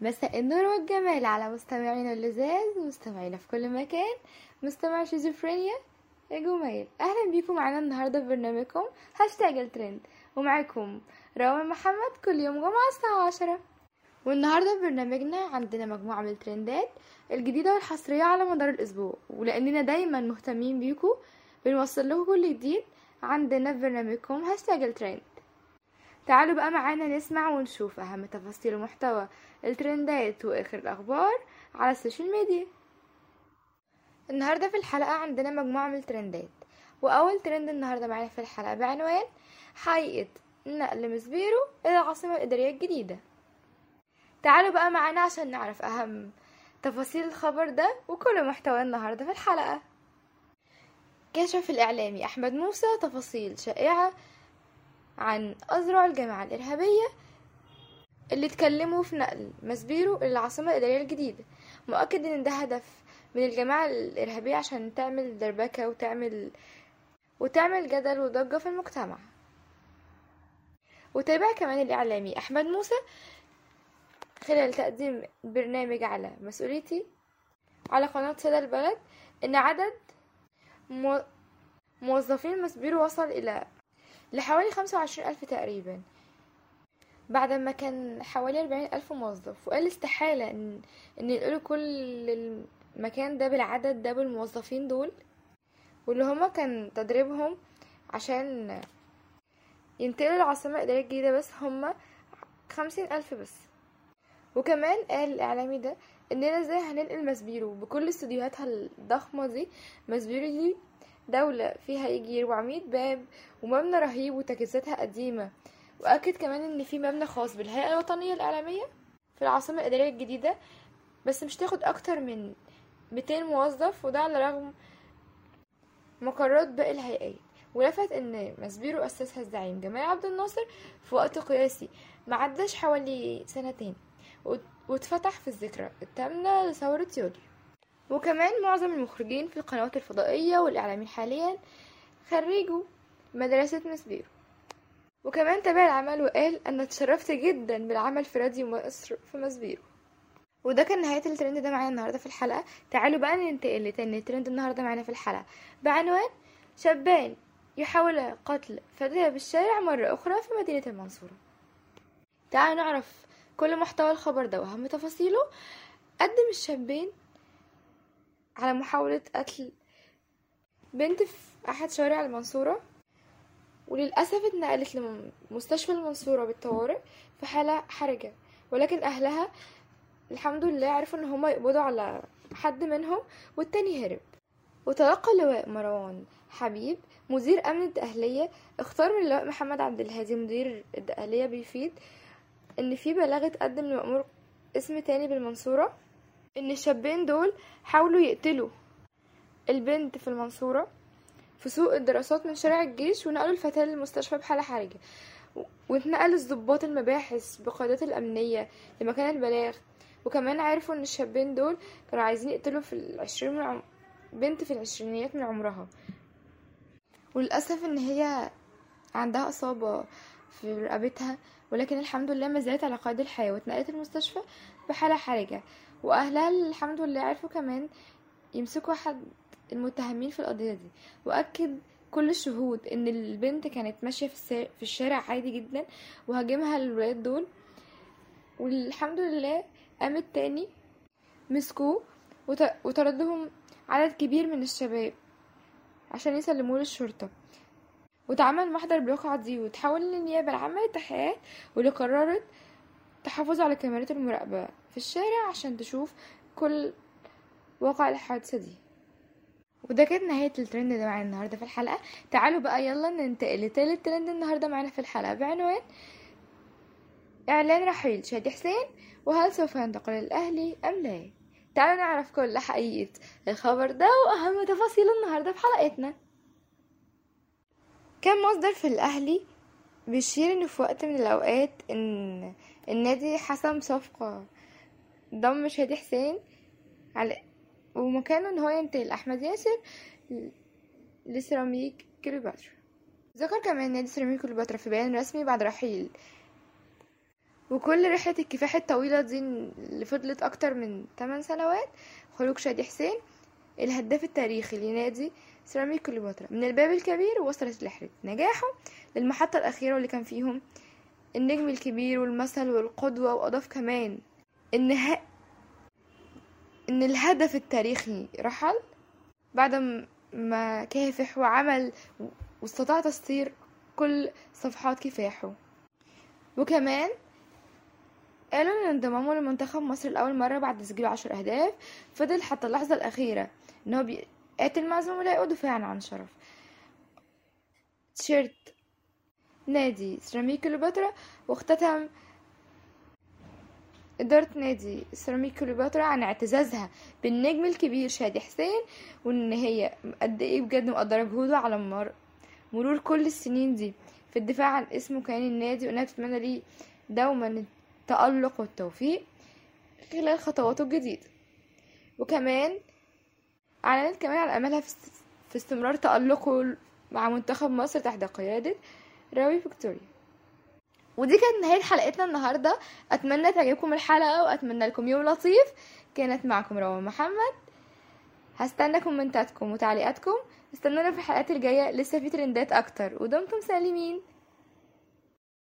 مساء النور والجمال على مستمعينا اللذاذ ومستمعينا في كل مكان مستمع شيزوفرينيا. يا جمال أهلا بيكم معانا النهارده في برنامجكم هاشتاج الترند. ومعاكم روان محمد كل يوم جمعة الساعة عشرة. والنهاردة في برنامجنا عندنا مجموعة من الترندات الجديدة والحصرية على مدار الأسبوع. ولأننا دايما مهتمين بيكم بنوصل لكم كل جديد عندنا في برنامجكم هاشتاج الترند. تعالوا بقى معانا نسمع ونشوف أهم تفاصيل ومحتوى الترندات وآخر الأخبار على ال social media. النهاردة في الحلقة عندنا مجموعة من الترندات وأول ترند النهاردة معانا في الحلقة بعنوان حقيقة نقل مسبيرو إلى العاصمة الإدارية الجديدة. تعالوا بقى معانا عشان نعرف أهم تفاصيل الخبر ده وكل محتوى النهاردة في الحلقة. كشف الإعلامي أحمد موسى تفاصيل شائعة عن أذرع الجماعة الإرهابية اللي اتكلموا في نقل مسبيرو إلى العاصمة الإدارية الجديدة. مؤكد إن ده هدف من الجماعة الإرهابية عشان تعمل دربكة وتعمل وتعمل جدل وضجة في المجتمع. وتابع كمان الإعلامي أحمد موسى خلال تقديم برنامج على مسؤوليتي على قناة سادة البلد إن عدد مو... موظفين مسبيرو وصل إلى لحوالي خمسة وعشرين ألف تقريبا. بعد ما كان حوالي أربعين ألف موظف. وقال استحالة إن, إن ينقلوا كل المكان ده بالعدد ده بالموظفين دول. واللي هما كان تدريبهم عشان ينتقلوا العاصمة الإدارية الجديدة بس هما خمسين ألف بس. وكمان قال الإعلامي ده إننا إزاي هننقل مسبيرو بكل استوديوهاتها الضخمة دي مسبيرو دي دولة فيها يجي 400 باب ومبنى رهيب وتجهيزاتها قديمة. وأكد كمان إن في مبنى خاص بالهيئة الوطنية الإعلامية في العاصمة الإدارية الجديدة بس مش تاخد أكتر من 200 موظف وده على رغم مقرات باقي الهيئات. ولفت إن مسبيرو اسسها الزعيم جمال عبد الناصر في وقت قياسي معداش حوالي سنتين واتفتح في الذكرى. الثامنة لثورة يوليو وكمان معظم المخرجين في القنوات الفضائية والإعلاميين حاليا خريجوا مدرسة مسبيرو وكمان تابع العمل وقال أنا اتشرفت جدا بالعمل في راديو مصر في مسبيرو وده كان نهاية الترند ده معانا النهاردة في الحلقة. تعالوا بقى ننتقل لتاني ترند النهاردة معانا في الحلقة. بعنوان شابان يحاول قتل فتاة بالشارع مرة أخرى في مدينة المنصورة. تعالوا نعرف كل محتوى الخبر ده وأهم تفاصيله. قدم الشابين على محاولة قتل بنت في أحد شوارع المنصورة وللأسف اتنقلت لمستشفى المنصورة بالطوارئ في حالة حرجة. ولكن أهلها الحمد لله عرفوا إن هما يقبضوا على حد منهم والتاني هرب. وتلقى اللواء مروان حبيب مدير أمن الدقهلية. اختار من اللواء محمد عبد الهادي مدير الدقهلية بيفيد إن في بلاغ اتقدم لمأمور اسم تاني بالمنصورة. إن الشابين دول حاولوا يقتلوا البنت في المنصورة في سوق الدراسات من شارع الجيش ونقلوا الفتاة للمستشفى بحالة حرجة. واتنقل الضباط المباحث بقيادات الأمنية لمكان البلاغ. وكمان عرفوا إن الشابين دول كانوا عايزين يقتلوا في العشرين من عم... بنت في العشرينيات من عمرها. وللأسف إن هي عندها إصابة في رقبتها ولكن الحمد لله ما زالت على قيد الحياة واتنقلت المستشفى بحالة حرجة. وأهلها الحمد لله عرفوا كمان يمسكوا أحد المتهمين في القضية دي. وأكد كل الشهود إن البنت كانت ماشية في, في الشارع عادي جدا وهاجمها الولاد دول. والحمد لله قامت تاني مسكوه وطردهم عدد كبير من الشباب عشان يسلموه للشرطة. واتعمل محضر بالواقعة دي وتحول للنيابة العامة للتحقيقات واللي قررت تحافظ على كاميرات المراقبة في الشارع عشان تشوف كل واقع الحادثة دي. وده كانت نهاية الترند ده معانا النهاردة في الحلقة. تعالوا بقى يلا ننتقل لتالت ترند النهاردة معانا في الحلقة. بعنوان إعلان رحيل شادي حسين وهل سوف ينتقل للأهلي أم لا؟ تعالوا نعرف كل حقيقة الخبر ده وأهم تفاصيل النهاردة في حلقتنا. كان مصدر في الأهلي بيشير إن في وقت من الأوقات إن النادي حسم صفقة ضم شادي حسين على ومكانه إن هو ينتقل. أحمد ياسر لسيراميك كليوباترا. ذكر كمان نادي سيراميك كليوباترا في بيان رسمي بعد رحيل. وكل رحلة الكفاح الطويلة دي اللي فضلت أكتر من 8 سنوات خروج شادي حسين الهداف التاريخي لنادي سيراميك كليوباترا من الباب الكبير ووصلت رحلة نجاحه للمحطة الأخيرة واللي كان فيهم النجم الكبير والمثل والقدوة وأضاف كمان إن ه... إن الهدف التاريخي رحل بعد ما كافح وعمل واستطاع تسطير كل صفحات كفاحه. وكمان قالوا إن انضمامه لمنتخب مصر لأول مرة بعد تسجيل عشر أهداف فضل حتى اللحظة الأخيرة إن هو بيقاتل مع زملائه دفاعا عن شرف. تيشيرت نادي سيراميك كليوباترا واختتم إدارة نادي سيراميك كليوباترا عن اعتزازها بالنجم الكبير شادي حسين وإن هي قد إيه بجد مقدرة جهوده على مر مرور كل السنين دي. في الدفاع عن اسمه كيان النادي وإنها بتتمنى ليه دوما التألق والتوفيق خلال خطواته الجديدة. وكمان أعلنت كمان عن أملها في است- في استمرار تألقه مع منتخب مصر تحت قيادة راوي فيكتوريا. ودي كانت نهاية حلقتنا النهاردة. أتمنى تعجبكم الحلقة وأتمنى لكم يوم لطيف. كانت معكم روان محمد. هستنى كومنتاتكم وتعليقاتكم. استنونا في الحلقات الجاية. لسه في ترندات أكتر. ودمتم سالمين.